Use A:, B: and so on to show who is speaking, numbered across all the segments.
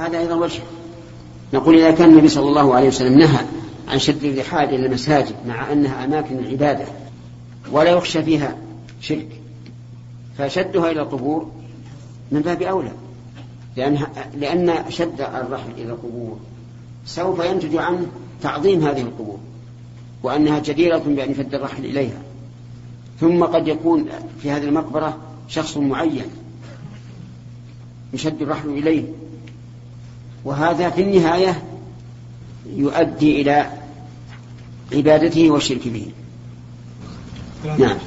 A: هذا أيضا وجه. نقول إذا كان النبي صلى الله عليه وسلم نهى عن شد الرحال إلى المساجد مع أنها أماكن العبادة ولا يخشى فيها شرك فشدها إلى القبور من باب أولى. لأن لأن شد الرحل إلى القبور سوف ينتج عنه تعظيم هذه القبور وأنها جديرة بأن يشد الرحل إليها. ثم قد يكون في هذه المقبرة شخص معين يشد الرحل إليه. وهذا في النهاية يؤدي إلى عبادته والشرك به. نعم.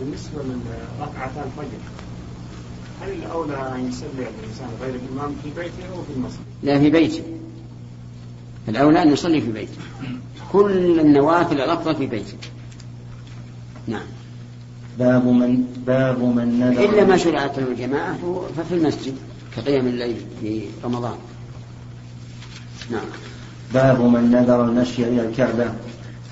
B: بالنسبة لركعتا الفجر هل الأولى أن يصلي الإنسان غير الإمام في بيته أو في المسجد؟
A: لا في بيته. الأولى أن يصلي في بيته. كل النوافل الأفضل في بيته. نعم.
C: باب من باب من نذر
A: إلا ما شرعت له الجماعة ففي المسجد. كقيام الليل في رمضان. نعم.
C: باب من نذر المشي إلى الكعبة.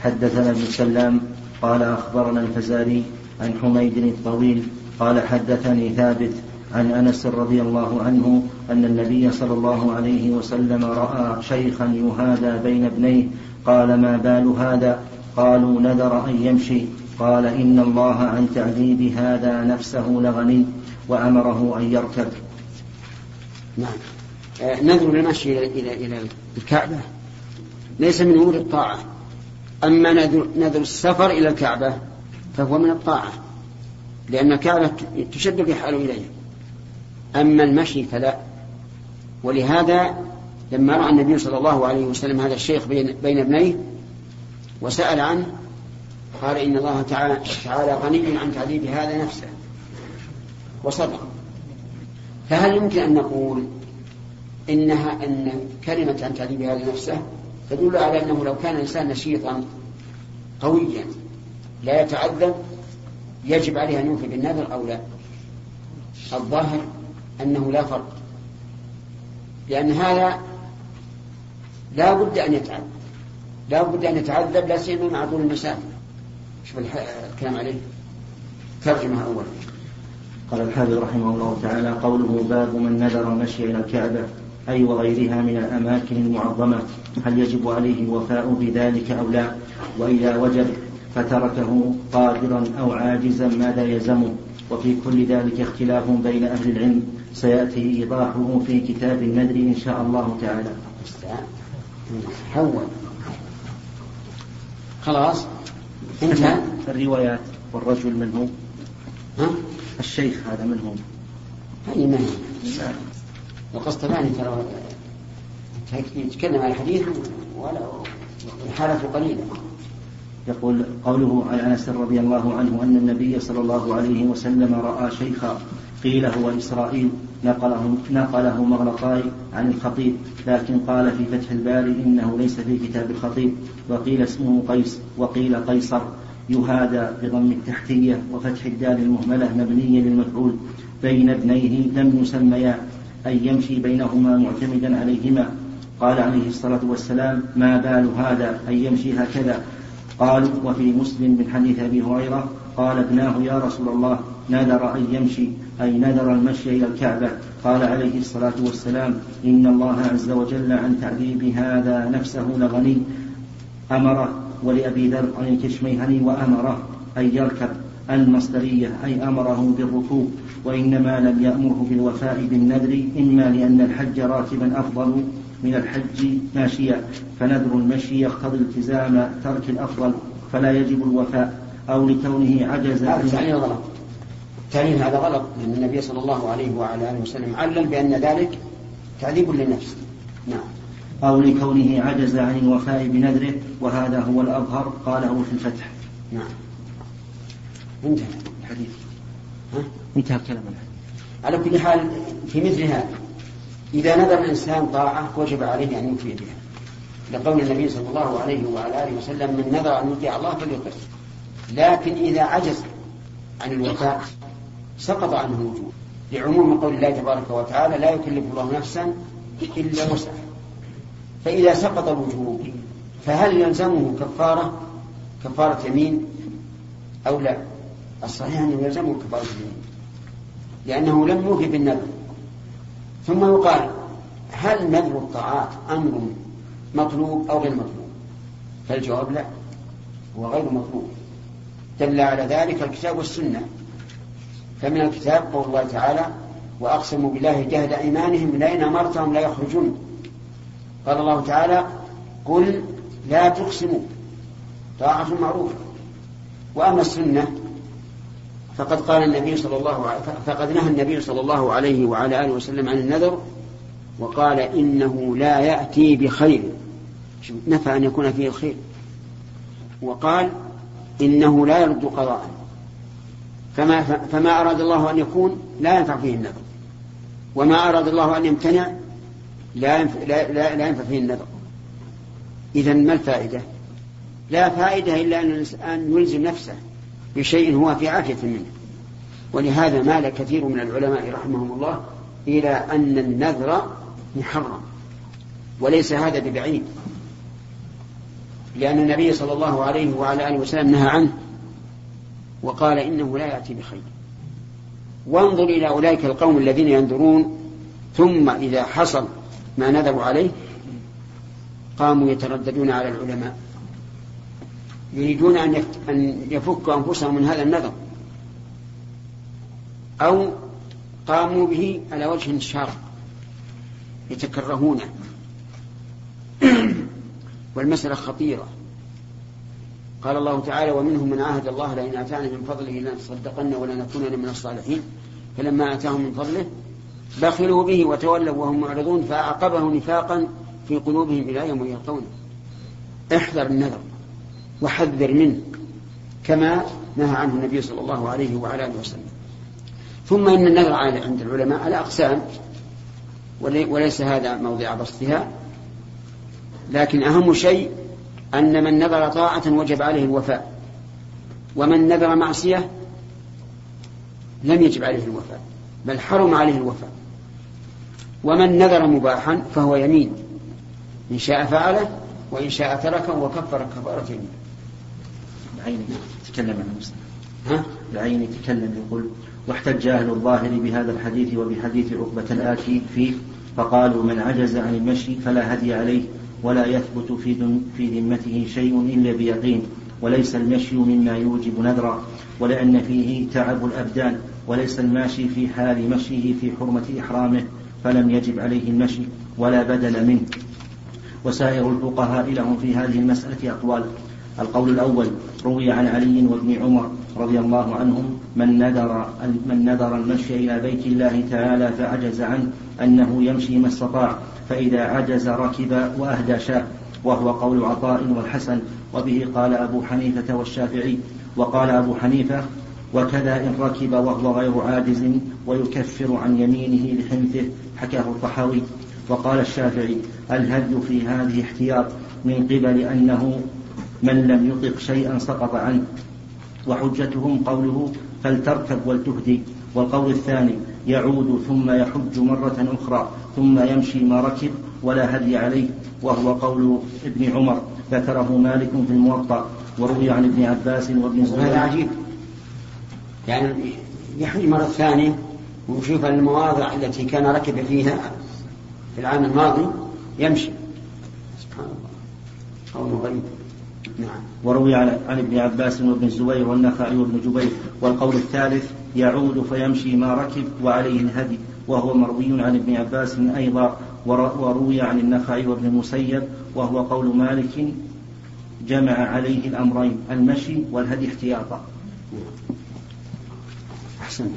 C: حدثنا ابن سلام قال أخبرنا الفزاري عن حميد الطويل قال حدثني ثابت عن أنس رضي الله عنه أن النبي صلى الله عليه وسلم رأى شيخا يهادى بين ابنيه قال ما بال هذا؟ قالوا نذر أن يمشي. قال إن الله عن تعذيب هذا نفسه لغني. وأمره أن يركب.
A: نعم. آه، نذر المشي إلى إلى الكعبة. ليس من أمور الطاعة. أما نذر السفر إلى الكعبة فهو من الطاعة لأن الكعبة تشد الرحال اليها أما المشي فلا. ولهذا لما رأى النبي صلى الله عليه وسلم هذا الشيخ بين, بين ابنيه وسأل عنه قال إن الله تعالى غني عن تعذيب هذا نفسه. وصدق. فهل يمكن أن نقول إنها أن كلمة عن تعذيب هذا نفسه تدل على أنه لو كان الإنسان نشيطا قويا لا يتعذب يجب عليه أن يوفي بالنذر أو لا؟ الظاهر أنه لا فرق لأن هذا لا بد أن يتعذب لا بد أن يتعذب لا سيما مع طول المسافة. شوف الكلام عليه. ترجمة أولا
C: قال الحافظ رحمه الله تعالى قوله باب من نذر المشي إلى الكعبة أي وغيرها من الأماكن المعظمة هل يجب عليه الوفاء بذلك أو لا؟ وإذا وجب فتركه قادرا أو عاجزا ماذا يلزمه؟ وفي كل ذلك اختلاف بين أهل العلم سيأتي إيضاحه في كتاب النذر إن شاء الله تعالى.
A: حول. خلاص انتهى
C: الروايات والرجل منهم.
A: ها؟
C: الشيخ هذا منهم.
A: هذه ما هي؟ القسطلاني ترى يتكلم عن الحديث ولا حالته قليلة.
C: يقول قوله عن أنس رضي الله عنه أن النبي صلى الله عليه وسلم رأى شيخا قيل هو إسرائيل نقله نقله مغلطاي عن الخطيب لكن قال في فتح الباري إنه ليس في كتاب الخطيب وقيل اسمه قيس وقيل قيصر. يهادى بضم التحتية وفتح الدال المهملة مبنية للمفعول بين ابنيه لم يسميا أي يمشي بينهما معتمدا عليهما. قال عليه الصلاة والسلام ما بال هذا؟ ان يمشي هكذا. قالوا وفي مسلم من حديث أبي هريرة قال ابناه يا رسول الله نذر أن يمشي أي نذر المشي إلى الكعبة. قال عليه الصلاة والسلام إن الله عز وجل عن تعذيب هذا نفسه لغني أمره ولأبي ذر عن الكشميهني وأمره أن يركب المصدرية أي أمره بالركوب وإنما لم يأمره بالوفاء بالنذر إما لأن الحج راكبا أفضل من الحج ماشيا فنذر المشي يقتضي التزام ترك الأفضل فلا يجب الوفاء أو لكونه عجز
A: هذا التعليل غلط. التعليل هذا غلط لأن النبي صلى الله عليه وعلى آله وسلم علل بأن ذلك تعذيب للنفس. نعم.
C: أو لكونه عجز عن الوفاء بنذره وهذا هو الأظهر قاله في الفتح.
A: نعم. انتهى
C: الحديث.
A: ها؟
C: انتهى الكلام
A: على كل حال في مثل هذا إذا نذر الإنسان طاعة وجب عليه أن يوفي بها. لقول النبي صلى الله عليه وعلى آله وسلم من نذر أن يطيع الله فليطع لكن إذا عجز عن الوفاء سقط عنه الوجوب. لعموم قول الله تبارك وتعالى لا يكلف الله نفسا إلا وسعها. فإذا سقط الوجوب فهل يلزمه كفارة كفارة يمين أو لا؟ الصحيح أنه يلزمه كفارة يمين لأنه لم يوفي بالنذر. ثم يقال هل نذر الطاعات أمر مطلوب أو غير مطلوب؟ فالجواب لا هو غير مطلوب. دل على ذلك الكتاب والسنة. فمن الكتاب قول الله تعالى وأقسموا بالله جهد إيمانهم لئن أمرتهم لا يخرجون قال الله تعالى قل لا تقسموا. طاعة معروفة. وأما السنة فقد قال النبي صلى الله عليه فقد نهى النبي صلى الله عليه وعلى آله وسلم عن النذر وقال إنه لا يأتي بخير. نفى أن يكون فيه الخير. وقال إنه لا يرد قضاء. فما, فما أراد الله أن يكون لا ينفع فيه النذر. وما أراد الله أن يمتنع لا ينفع, لا, لا, لا ينفع فيه النذر. إذا ما الفائدة؟ لا فائدة إلا أن يلزم نفسه بشيء هو في عافية منه. ولهذا مال كثير من العلماء رحمهم الله إلى أن النذر محرم. وليس هذا ببعيد. لأن النبي صلى الله عليه وعلى آله وسلم نهى عنه وقال إنه لا يأتي بخير. وانظر إلى أولئك القوم الذين ينذرون ثم إذا حصل ما نذروا عليه قاموا يترددون على العلماء. يريدون أن يفكوا أنفسهم من هذا النذر. أو قاموا به على وجه شاق يتكرهونه والمسألة خطيرة. قال الله تعالى ومنهم من عاهد الله لئن آتانا من فضله لنصدقن ولنكونن من الصالحين. فلما آتاهم من فضله بخلوا به وتولوا وهم معرضون فأعقبه نفاقا في قلوبهم إلى يوم يلقونه احذر النذر وحذر منه كما نهى عنه النبي صلى الله عليه وعلى آله وسلم. ثم إن النذر عند العلماء على أقسام وليس هذا موضع بسطها. لكن أهم شيء أن من نذر طاعة وجب عليه الوفاء ومن نذر معصية لم يجب عليه الوفاء. بل حرم عليه الوفاء. ومن نذر مباحا فهو يمين. إن شاء فعله وإن شاء تركه وكفر كفارة يمين.
C: العين تكلم عن مسلم ها؟ العين تكلم يقول واحتج أهل الظاهر بهذا الحديث وبحديث عقبة الآتي فيه فقالوا من عجز عن المشي فلا هدي عليه ولا يثبت في في ذمته شيء إلا بيقين وليس المشي مما يوجب نذرا ولأن فيه تعب الأبدان. وليس الماشي في حال مشيه في حرمة إحرامه فلم يجب عليه المشي ولا بدل منه. وسائر الفقهاء لهم في هذه المسألة أقوال. القول الأول روي عن علي وابن عمر رضي الله عنهم من نذر من نذر المشي إلى بيت الله تعالى فعجز عنه أنه يمشي ما استطاع فإذا عجز ركب وأهدى شاء وهو قول عطاء والحسن وبه قال أبو حنيفة والشافعي. وقال أبو حنيفة وكذا إن ركب وهو غير عاجز ويكفر عن يمينه لحنثه حكاه الطحاوي. وقال الشافعي الهدي في هذه احتياط من قبل أنه من لم يطق شيئا سقط عنه. وحجتهم قوله فلتركب ولتهدي. والقول الثاني يعود ثم يحج مرة أخرى ثم يمشي ما ركب ولا هدي عليه. وهو قول ابن عمر ذكره مالك في الموطأ. وروي عن ابن عباس وابن
A: زبير هذا عجيب يعني يحج مرة ثانية ويشوف المواضع التي كان ركب فيها في العام الماضي يمشي. سبحان الله. قول غريب.
C: نعم. وروي عن ابن عباس وابن الزبير والنخعي وابن جبير والقول الثالث يعود فيمشي ما ركب وعليه الهدي وهو مروي عن ابن عباس أيضا وروي عن النخعي وابن المسيب وهو قول مالك جمع عليه الأمرين المشي والهدي احتياطا.
A: أحسن.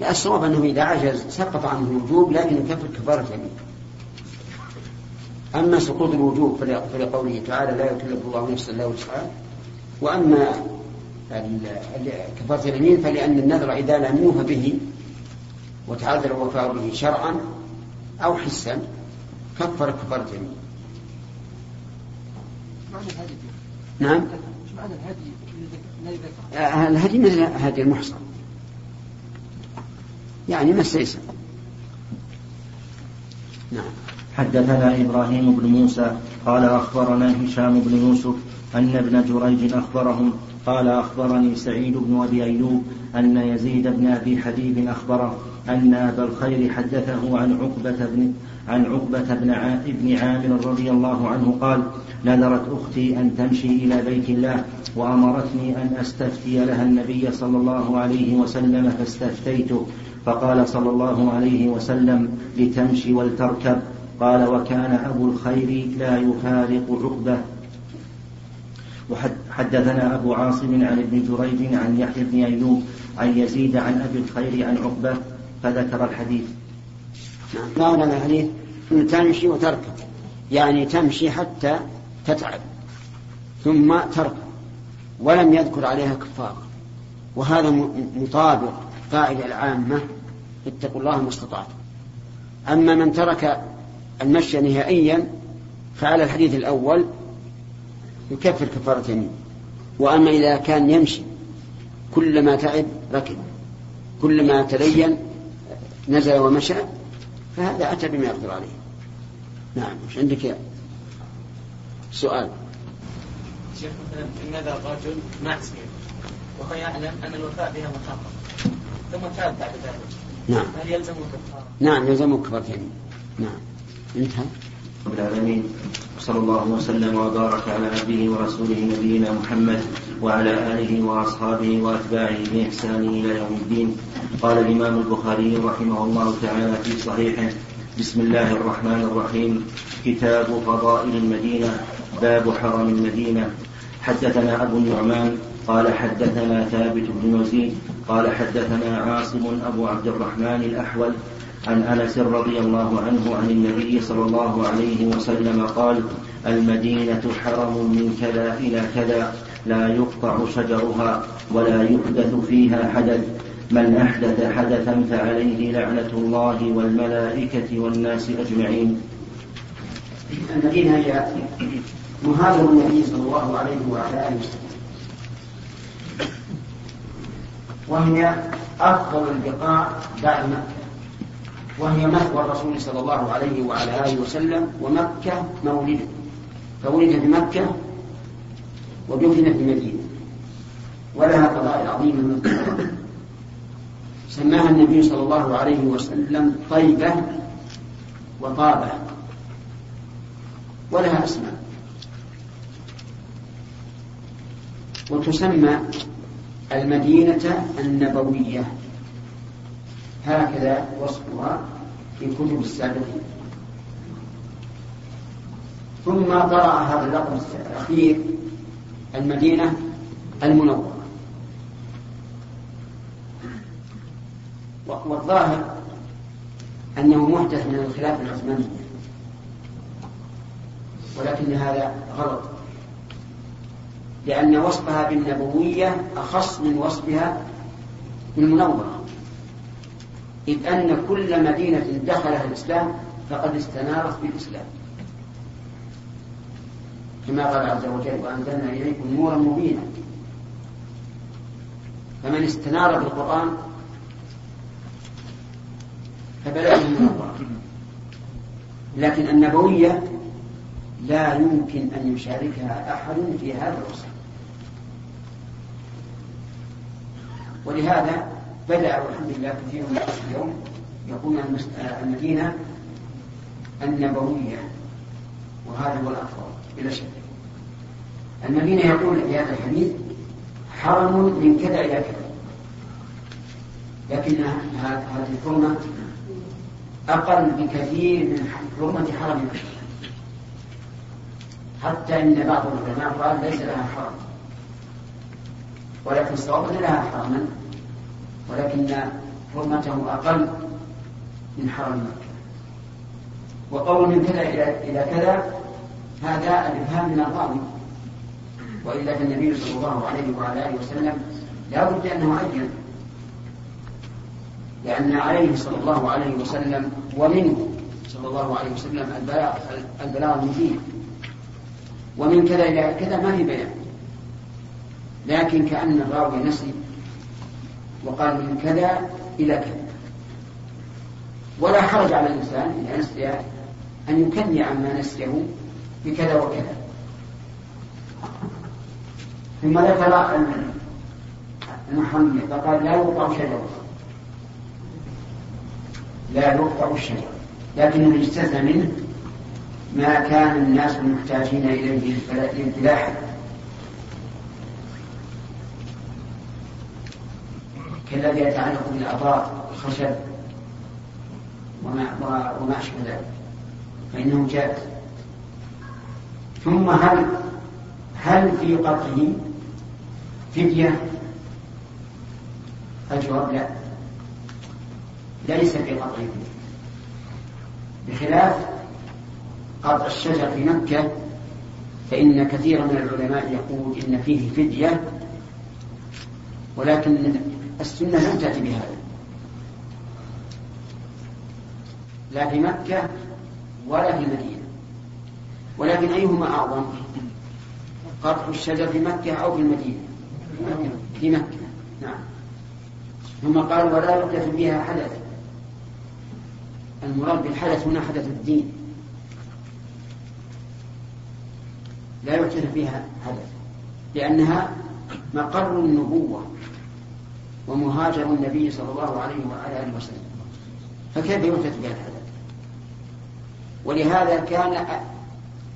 A: لا الصواب أنه إذا عجز سقط عنه الوجوب لكن يكفر كفارة يمين. أما سقوط الوجوب فلقوله تعالى لا يكلف الله نفسا لا وسعها. وأما كفارة اليمين فلأن النذر إذا لم يوفى به وتعذر الوفاء به شرعا أو حسا كفر كفارة يمين نعم. الهدي؟ مثل هدي المحصن يعني ما استيسر.
C: نعم. حدثنا إبراهيم بن موسى قال أخبرنا هشام بن يوسف أن ابن جريج أخبرهم قال أخبرني سعيد بن أبي أيوب أن يزيد بن أبي حبيب أخبره أن أبا الخير حدثه عن عقبة بن عن عقبة بن ابن عامر رضي الله عنه قال نذرت أختي أن تمشي إلى بيت الله وأمرتني أن أستفتي لها النبي صلى الله عليه وسلم فاستفتيته. فقال صلى الله عليه وسلم لتمشي ولتركب. قال وكان أبو الخير لا يفارق عقبة. وحدثنا أبو عاصم عن ابن جريج عن يحيى بن أيوب عن يزيد عن أبي الخير عن عقبة فذكر الحديث.
A: نعم معنى الحديث؟ تمشي وتركب. يعني تمشي حتى تتعب. ثم تركب. ولم يذكر عليها كفار. وهذا مطابق قاعدة العامة. اتقوا الله ما استطعتم. أما من ترك المشي نهائيا فعلى الحديث الأول يكفر كفارة يمين وأما إذا كان يمشي كلما تعب ركب. كلما تلين نزل ومشى فهذا أتى بما يقدر عليه. نعم مش عندك يا سؤال.
D: شيخ مثلا إن نذر رجل معصية وهو يعلم أن الوفاء بها محرم ثم تاب بعد ذلك.
A: نعم.
D: هل يلزمه كفارة؟
A: نعم يلزمه كفارة نعم. انتهى.
C: رب العالمين. وصلى الله وسلم وبارك على عبده ورسوله نبينا محمد وعلى آله وأصحابه وأتباعه بإحسان إلى يوم الدين. قال الإمام البخاري رحمه الله تعالى في صحيحه بسم الله الرحمن الرحيم. كتاب فضائل المدينة باب حرم المدينة. حدثنا أبو النعمان قال حدثنا ثابت بن يزيد قال حدثنا عاصم أبو عبد الرحمن الأحول عن أنس رضي الله عنه عن النبي صلى الله عليه وسلم قال المدينة حرم من كذا إلى كذا لا يقطع شجرها ولا يحدث فيها حدث. من أحدث حدثا فعليه لعنة الله والملائكة والناس أجمعين.
A: المدينة هي مهاجر النبي صلى الله عليه وعلى آله وسلم. وهي أفضل البقاع بعد مكه وهي مثوى الرسول صلى الله عليه وعلى آله وسلم ومكة مولدة. فولد في مكة ودفن في المدينة ولها قضاء عظيمة سماها النبي صلى الله عليه وسلم طيبة وطابة. ولها أسماء. وتسمى المدينة النبوية. هكذا وصفها في كتب السابقين. ثم طرأ هذا اللقب الأخير المدينة المنورة. والظاهر أنه محدث من الخلاف العثماني ولكن هذا غلط. لأن وصفها بالنبوية أخص من وصفها بالمنورة. إذ أن كل مدينة دخلها الإسلام فقد استنارت بالإسلام. كما قال عز وجل وأنزلنا إليكم نورا مبينا. فمن استنار بالقرآن فبلغه منورا لكن النبوية لا يمكن أن يشاركها أحد في هذا الوصف. ولهذا بدأ والحمد لله كثير من الناس اليوم يقول المدينة النبوية وهذا هو الأفضل بلا شك. المدينة يقول في هذا الحديث حرم من كذا إلى كذا. لكن هذه الحرمة أقل بكثير من حرمة حرم حتى إن بعض العلماء قال ليس لها حرم. ولكن الصواب لها حرما ولكن حرمته أقل من حرم مكة. وقول من كذا إلى كذا هذا الإفهام من الراوي وإلا فالنبي صلى الله عليه وعلى آله وسلم لا بد أنه عين. لأن عليه صلى الله عليه وسلم ومنه صلى الله عليه وسلم البلاغ البلاغ المبين. ومن كذا إلى كذا ما في بيان. لكن كأن الراوي نسي وقال من كذا إلى كذا. ولا حرج على الإنسان إذا نسي أن يكني عما نسيه بكذا وكذا. ثم ذكر المحرمية فقال لا يوقع شجرة. لا يقطع الشجر لكنه يستثنى منه ما كان الناس محتاجين إليه للفلاحة كالذي يتعلق بالأعضاء الخشب وما, وما أشبه ذلك. فإنه جائز ثم هل هل في قطعه فدية؟ الجواب لا. ليس في قطعه فدية. بخلاف قطع الشجر في مكة فإن كثيرا من العلماء يقول إن فيه فدية ولكن السنة لم تأتي بهذا. لا في مكة ولا في المدينة. ولكن أيهما أعظم؟ قطع الشجر في مكة أو في المدينة؟ في مكة. نعم. ثم قال ولا يحدث بها حدث. المراد بالحدث هنا حدث الدين. لا يحدث فيها حدث. لأنها مقر النبوة. ومهاجر النبي صلى الله عليه وعلى آله وسلم. فكيف يحدث بها الحدث ولهذا كان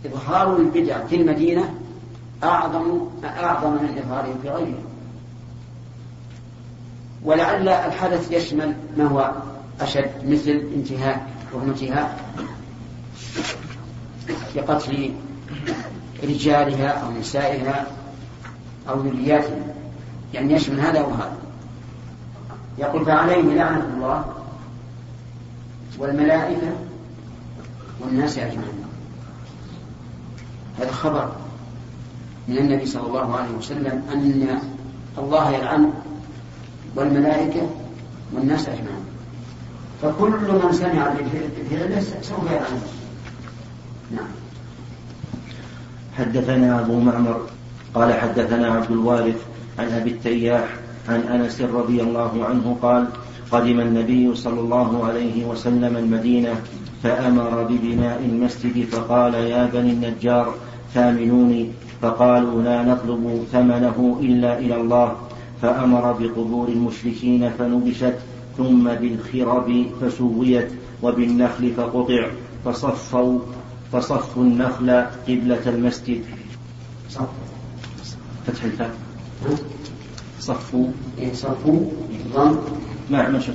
A: إظهار البدع في المدينة أعظم أعظم من إظهاره في غيرها ولعل الحدث يشمل ما هو أشد مثل انتهاء وهو انتهاء بقتل رجالها أو نسائها أو ذرياتها. يعني يشمل هذا وهذا. يقول فعليه لعنة الله والملائكة والناس أجمعين. هذا خبر من النبي صلى الله عليه وسلم أن الله يلعن والملائكة والناس أجمعين. فكل من سمع بفعله سوف يلعن. نعم.
C: حدثنا أبو معمر قال حدثنا عبد الوارث عن أبي التياح عن أنس رضي الله عنه قال قدم النبي صلى الله عليه وسلم المدينة فأمر ببناء المسجد فقال يا بني النجار ثامنوني. فقالوا لا نطلب ثمنه إلا إلى الله. فأمر بقبور المشركين فنبشت ثم بالخرب فسويت وبالنخل فقطع فصفوا فصفوا النخل قبلة المسجد. فتح الفاء صفوا
A: صفوا ضم
C: ما ما شكل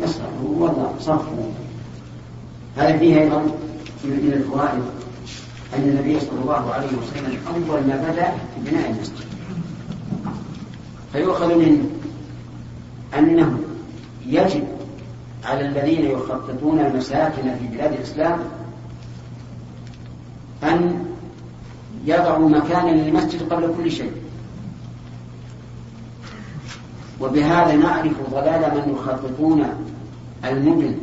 A: يصفوا وضع صفوا هذا فيه أيضا من الفوائد أن النبي صلى الله عليه وسلم أول ما في بناء المسجد. فيؤخذ منه أنه يجب على الذين يخططون المساكن في بلاد الإسلام أن يضعوا مكانا للمسجد قبل كل شيء. وبهذا نعرف ضلال من يخططون المدن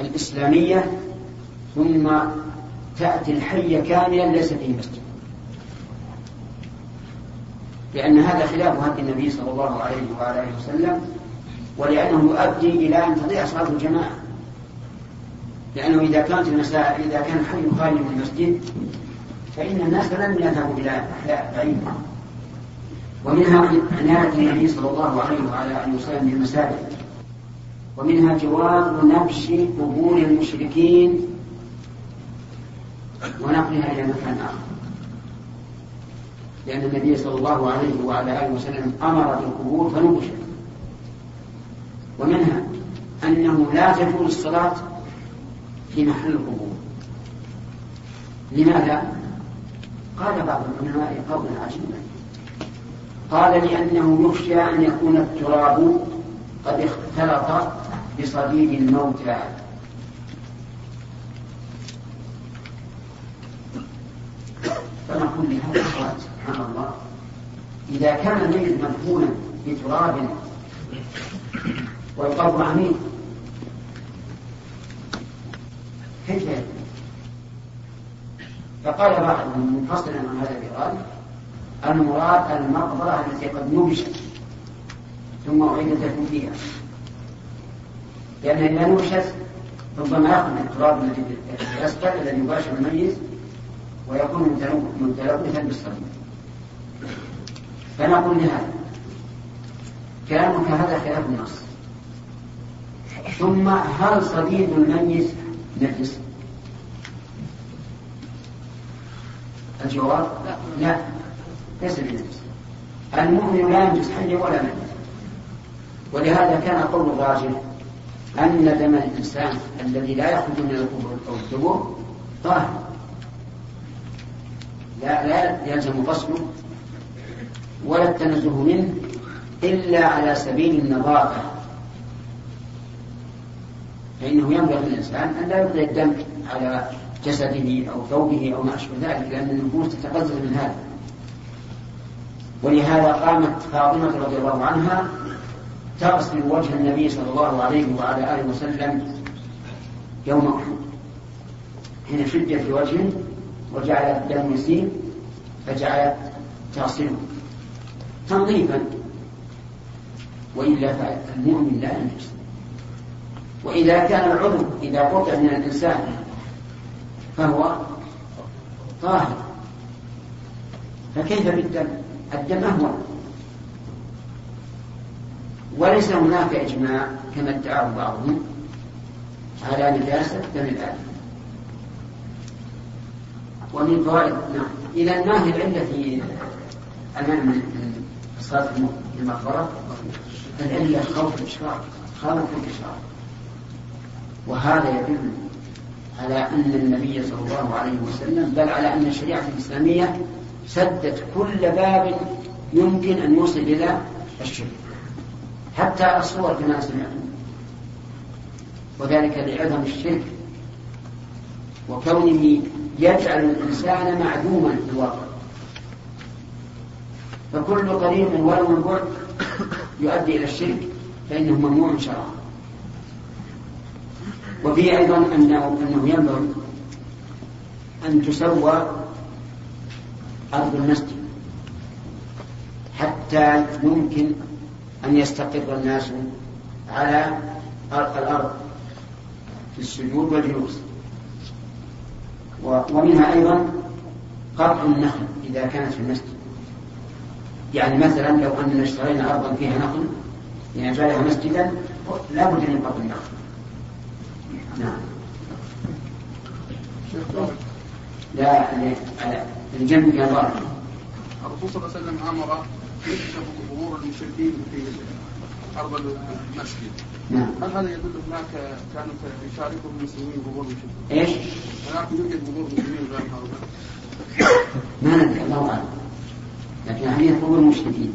A: الإسلامية ثم تأتي الحي كاملا ليس فيه مسجد. لأن هذا خلاف هدي النبي صلى الله عليه وعلى آله وسلم ولأنه يؤدي إلى أن تضيع صلاة الجماعة. لأنه إذا كانت المساء إذا كان الحي خالي من المسجد فإن الناس لن يذهبوا إلى أحياء بعيدة ومنها عناية النبي صلى الله عليه وعلى آله وسلم بالمساجد ومنها جواز نبش قبور المشركين. ونقلها إلى مكان آخر. لأن النبي صلى الله عليه وعلى آله وسلم أمر بالقبور فنبشت ومنها أنه لا تجوز الصلاة في محل القبور. لماذا؟ قال بعض العلماء قولا عجيبا. قال لأنه يخشى أن يكون التراب قد اختلط بصديد الموتى. فنقول لهذا السؤال سبحان الله إذا كان الميت مدفونا بتراب والقبر عميق كيف فقال بعضهم منفصلا عن هذا الإيراد المراد المقبرة التي قد نبشت ثم أعيد الدفن فيها. لأن إذا نبشت ربما يخرج التراب الذي الأسفل الذي يباشر الميت ويكون متلوثا بالصدمة فنقول لهذا كلامك هذا خلاف النص. ثم هل صديد الميت نجس؟ الجواب لا. ليس بنجس المؤمن لا ينجس حيا ولا ميتا ولهذا كان قول الراجح أن دم الإنسان الذي لا يخرج من القبور أو الدبور طاهر. لا لا يلزم غسله ولا التنزه منه إلا على سبيل النظافة. فإنه ينبغي للإنسان أن لا يبقي الدم على جسده أو ثوبه أو ما أشبه ذلك لأن النفوس تتقزز من هذا. ولهذا قامت فاطمة رضي الله عنها تغسل وجه النبي صلى الله عليه وعلى آله وسلم يوم أحد. حين شد في وجهه وجعل الدم يسيل فجعلت تغسله. تنظيفا. وإلا فالمؤمن لا ينجس. وإذا كان العضو إذا قطع من الإنسان فهو طاهر. فكيف بالدم؟ الدم أهون وليس هناك إجماع كما ادعاه بعضهم على نجاسة دم الآدم. ومن فوائد نعم. إذا ما هي العلة في أمام صلاة المغفرة العلة خوف الإشراك خوف الإشراك وهذا يدل على أن النبي صلى الله عليه وسلم بل على أن الشريعة الإسلامية سدت كل باب يمكن أن يوصل إلى الشرك. حتى الصور كما سمعتم. وذلك لعظم الشرك. وكونه يجعل الإنسان معدوما في الواقع. فكل قريب ولو من بعد يؤدي إلى الشرك فإنه ممنوع شرعا وفيه أيضا أنه, أنه ينبغي أن تسوى أرض المسجد. حتى يمكن أن يستقر الناس على الأرض في السجود والجلوس. ومنها أيضا قطع النخل إذا كانت في المسجد. يعني مثلا لو أننا اشترينا أرضا فيها نخل لنجعلها مسجدا لا بد من قطع النخل. نعم. لا. الجنب ظاهر
E: الرسول صلى الله عليه وسلم أمر يكشف قبور المشركين في أرض المسجد.
A: نعم.
E: هل هذا يدل هناك كانوا يشاركهم المسلمين قبور المشركين؟
A: إيش؟
E: هناك يوجد قبور مسلمين غير هؤلاء؟
A: ما ندري الله أعلم. لكن هي قبور المشركين.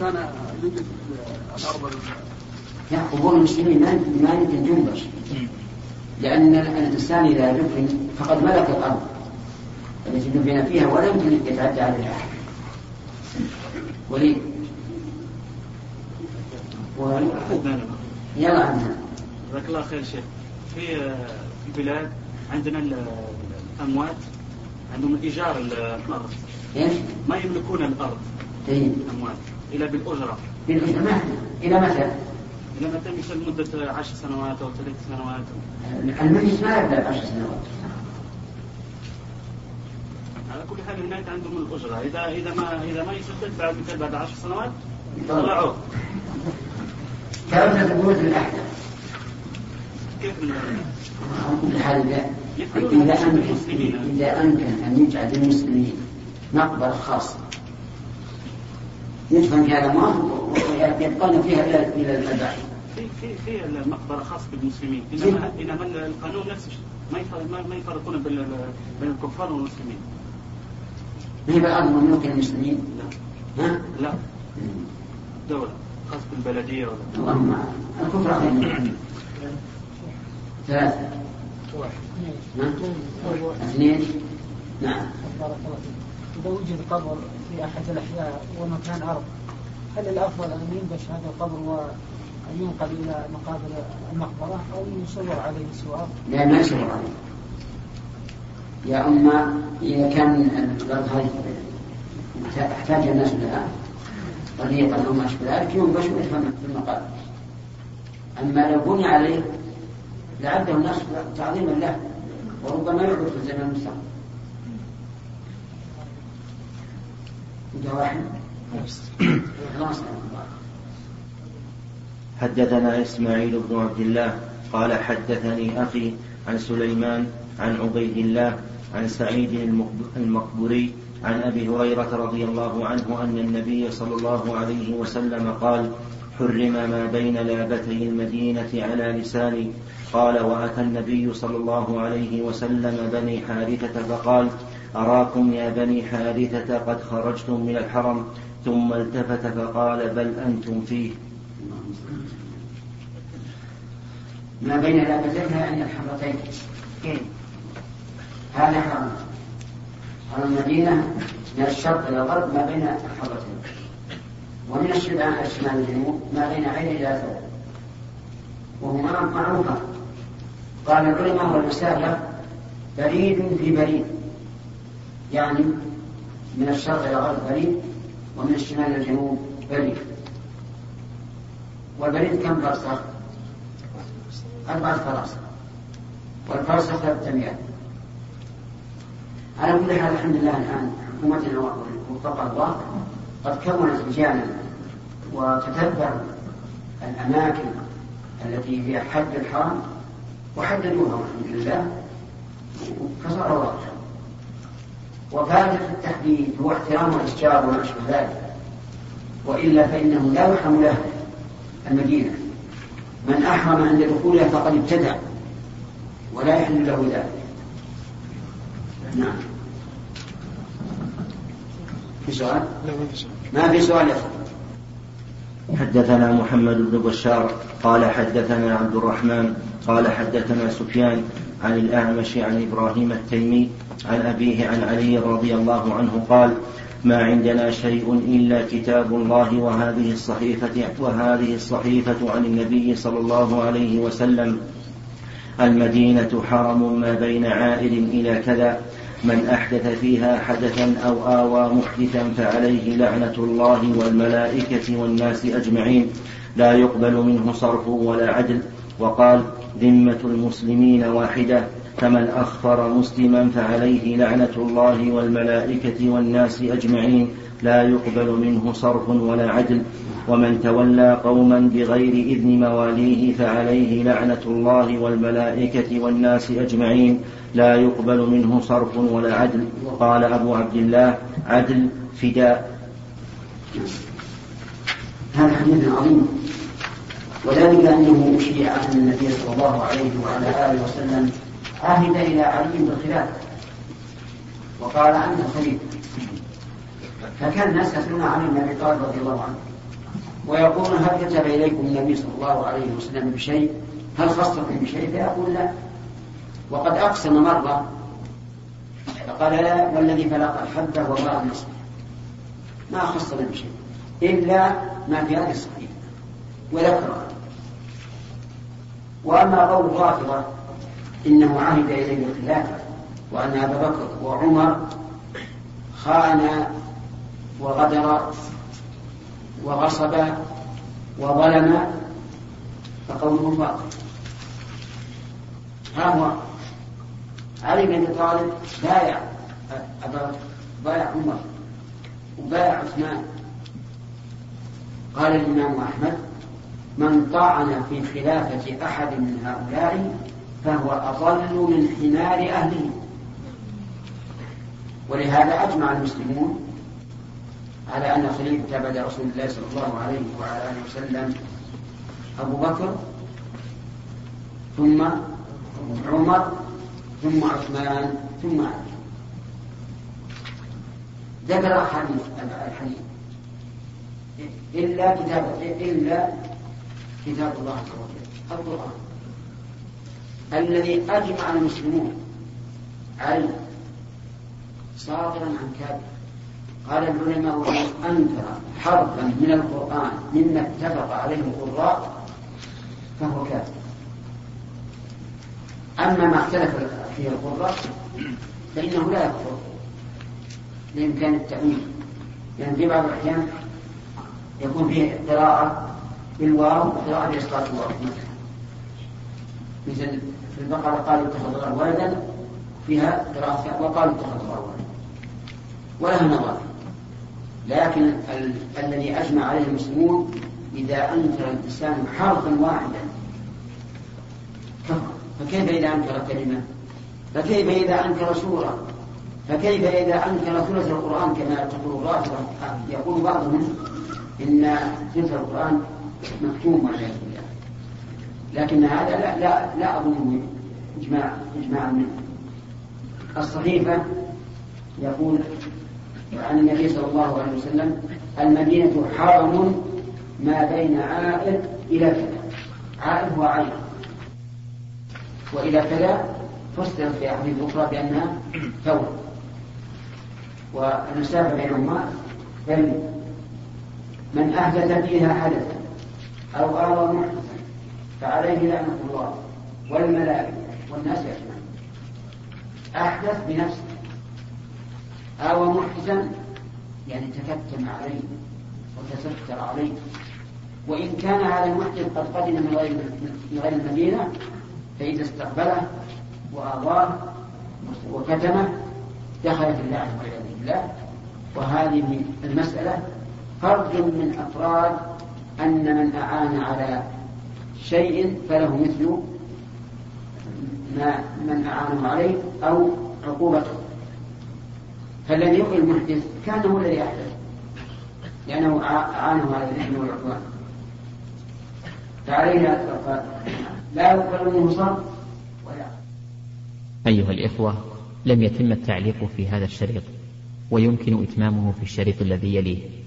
E: كان يوجد الأرض
A: لا قبور المسلمين ما ما يمكن تنبش لأن الإنسان إذا دفن فقد ملك الأرض التي دفن فيها ولا يمكن يتعدى عليها أحد. ولي و... يلا عندنا
F: جزاك الله خير شيخ. في البلاد عندنا الأموات عندهم إيجار الأرض.
A: إيش؟
F: ما يملكون الأرض.
A: طيب.
F: الأموات. إلا بالأجرة.
A: بالإجماع إلى متى؟
F: إلى متى؟ مثل مدة عشر سنوات أو ثلاث سنوات.
A: الميت ما يبدأ بعشر سنوات.
F: على كل حال الميت عندهم الأجرة. إذا إذا ما إذا ما يسدد بعد بعد عشر سنوات يطلعوه
A: كانت البيوت الأحدث
F: كيف ال-
A: على كل حال إذا إذا أمكن إذا أمكن أن يجعل للمسلمين مقبرة خاصة. يدفن فيها الأموات ويبقون فيها إلى إلى البعث
F: في في في المقبرة خاص بالمسلمين. إنما إنما القانون نفس الشيء ما يفرق- ما ما يفرقون بين الكفار والمسلمين.
A: ما هي بالأرض مملوكة للمسلمين
F: لا
A: ها؟
F: لا دولة خاص بالبلدية ولا
A: اللهم الكفر منه. ثلاثة نعم اثنين نعم
G: بارك الله. إذا وجد قبر في أحد الأحياء ومكان أرض هل الأفضل أن ينبش هذا القبر وأن ينقل إلى مقابر المقبرة أو يصور عليه سوار؟
A: لا ما يشرب عليه يا أما إذا كان الأرض هذه احتاج الناس لها طريقا أو ما أشبه ذلك ينبش ويدفن في المقابر أما لو بني عليه لعده الناس تعظيما له وربما يعبد في الزمن المستقبل.
C: حدثنا إسماعيل بن عبد الله قال حدثني أخي عن سليمان عن عبيد الله عن سعيد المقبري عن أبي هريرة رضي الله عنه أن النبي صلى الله عليه وسلم قال حرم ما بين لابتي المدينة على لساني قال وأتى النبي صلى الله عليه وسلم بني حارثة فقال أراكم يا بني حارثة قد خرجتم من الحرم ثم التفت فقال بل أنتم فيه
A: ما بين لابتيها عند الحرتين. هذا حرم حرم المدينة من الشرق إلى الغرب ما بين الحرتين ومن الشمال الشمال الجنوب ما بين عين إلى ثوب. وهما معروفة قال العلماء هو المسافة بريد في بريد. يعني من الشرق إلى الغرب بريد ومن الشمال إلى الجنوب بريد. والبريد كم فرسخ؟ أربعة فراسخ والفرسخ ثلاثة مئات على كل حال الحمد لله الآن حكومتنا وفقها الله قد كونت رجالا وتتبع الأماكن التي هي حد الحرم وحددوها والحمد لله فصار واضحا وفائدة التحديد هو احترام الأشجار وما أشبه ذلك. وإلا فإنه لا يحرم له المدينة. من أحرم عند دخولها فقد ابتدع ولا يحل له ذلك. نعم. في سؤال؟ ما في سؤال. يا
C: حدثنا محمد بن بشار قال حدثنا عبد الرحمن قال حدثنا سفيان عن الأعمش عن إبراهيم التيمي عن أبيه عن علي رضي الله عنه قال ما عندنا شيء إلا كتاب الله وهذه الصحيفة وهذه الصحيفة عن النبي صلى الله عليه وسلم. المدينة حرم ما بين عائل إلى كذا من أحدث فيها حدثا أو آوى محدثا فعليه لعنة الله والملائكة والناس أجمعين. لا يقبل منه صرف ولا عدل. وقال ذمة المسلمين واحدة. فمن أخفر مسلما فعليه لعنة الله والملائكة والناس أجمعين. لا يقبل منه صرف ولا عدل ومن تولى قوما بغير إذن مواليه فعليه لعنة الله والملائكة والناس أجمعين. لا يقبل منه صرف ولا عدل. قال أبو عبد الله عدل فداء.
A: هذا حديث عظيم. وذلك أنه شيع أن النبي صلى الله عليه وعلى آله وسلم عهد إلى علي بالخلافة وقال أنت خليفة. فكان الناس يسألون عن النبي طالب رضي الله عنه. ويقولون هل كتب إليكم النبي صلى الله عليه وسلم بشيء؟ هل خصكم بشيء؟ فيقول لا. وقد أقسم مرة فقال لا والذي فلق الحبة وضاع النصر ما خصنا بشيء إلا ما في هذه الصحيفة. وذكرها. وأما قول الرافضة إنه عهد إليه الخلافة وأن أبا بكر وعمر خان وغدر وغصب وظلم فقوله باطل ها هو. علي بن أبي طالب بايع أبا بايع عمر وبايع عثمان. قال الإمام أحمد من طعن في خلافة أحد من هؤلاء فهو أضل من حمار أهله. ولهذا أجمع المسلمون على أن خليفه بعد رسول الله صلى الله عليه وعلى آله وسلم أبو بكر ثم عمر ثم عثمان ثم علي. ذكر أحاديث الحديث. إلا كتاب إلا كتاب الله عز وجل القرآن. الذي أجمع المسلمون عليه صادرا عن كافر. قال العلماء ومن أنكر حرفا من القرآن مما اتفق عليه القراء فهو كافر. أما ما اختلف فيه القراء فإنه لا يكفر بإمكان التأويل. لأن في بعض الأحيان يكون فيه قراءة بالواو وقراءة بإسقاط الواو. مثل في البقرة قالوا اتخذ الله ولدا فيها قراءة وقالوا اتخذ الله ولدا. ولها نظر لكن ال- الذي أجمع عليه المسلمون إذا أنكر الإنسان حرفا واحدا. فكيف إذا أنكر كلمة؟ فكيف إذا أنكر سورة؟ فكيف إذا أنكر ثلث القرآن كما تقول الرافضة؟ يقول بعضهم إن ثلث القرآن مكتوم والعياذ بالله لكن هذا لا لا لا أظنه إجماع إجماع منه. الصحيفة يقول عن النبي صلى الله عليه وسلم المدينة حرم ما بين عائل إلى كذا عائل هو عين. وإلى كذا فسرت في أحاديث أخرى بأنها ثور والمسافة بينهما بين من أحدث فيها حدثا أو آوى محدثا فعليه لعنة الله والملائكة والناس أجمعين. أحدث بنفسه. آوى محدثا يعني تكتم عليه وتستر عليه. وإن كان هذا المحدث قد قدم من غير من غير المدينة فإذا استقبله وآواه وكتمه دخل في اللعنة والعياذ بالله. وهذه المسألة فرد من أفراد أن من أعان على شيء فله مثل ما من أعانه عليه أو عقوبته. فالذي يقل المحدث كان هو الذي أحدث لأنه أعانه على الإثم والعدوان فعلينا لا يقبل منه صرف ولا.
H: أيها الإخوة لم يتم التعليق في هذا الشريط ويمكن إتمامه في الشريط الذي يليه.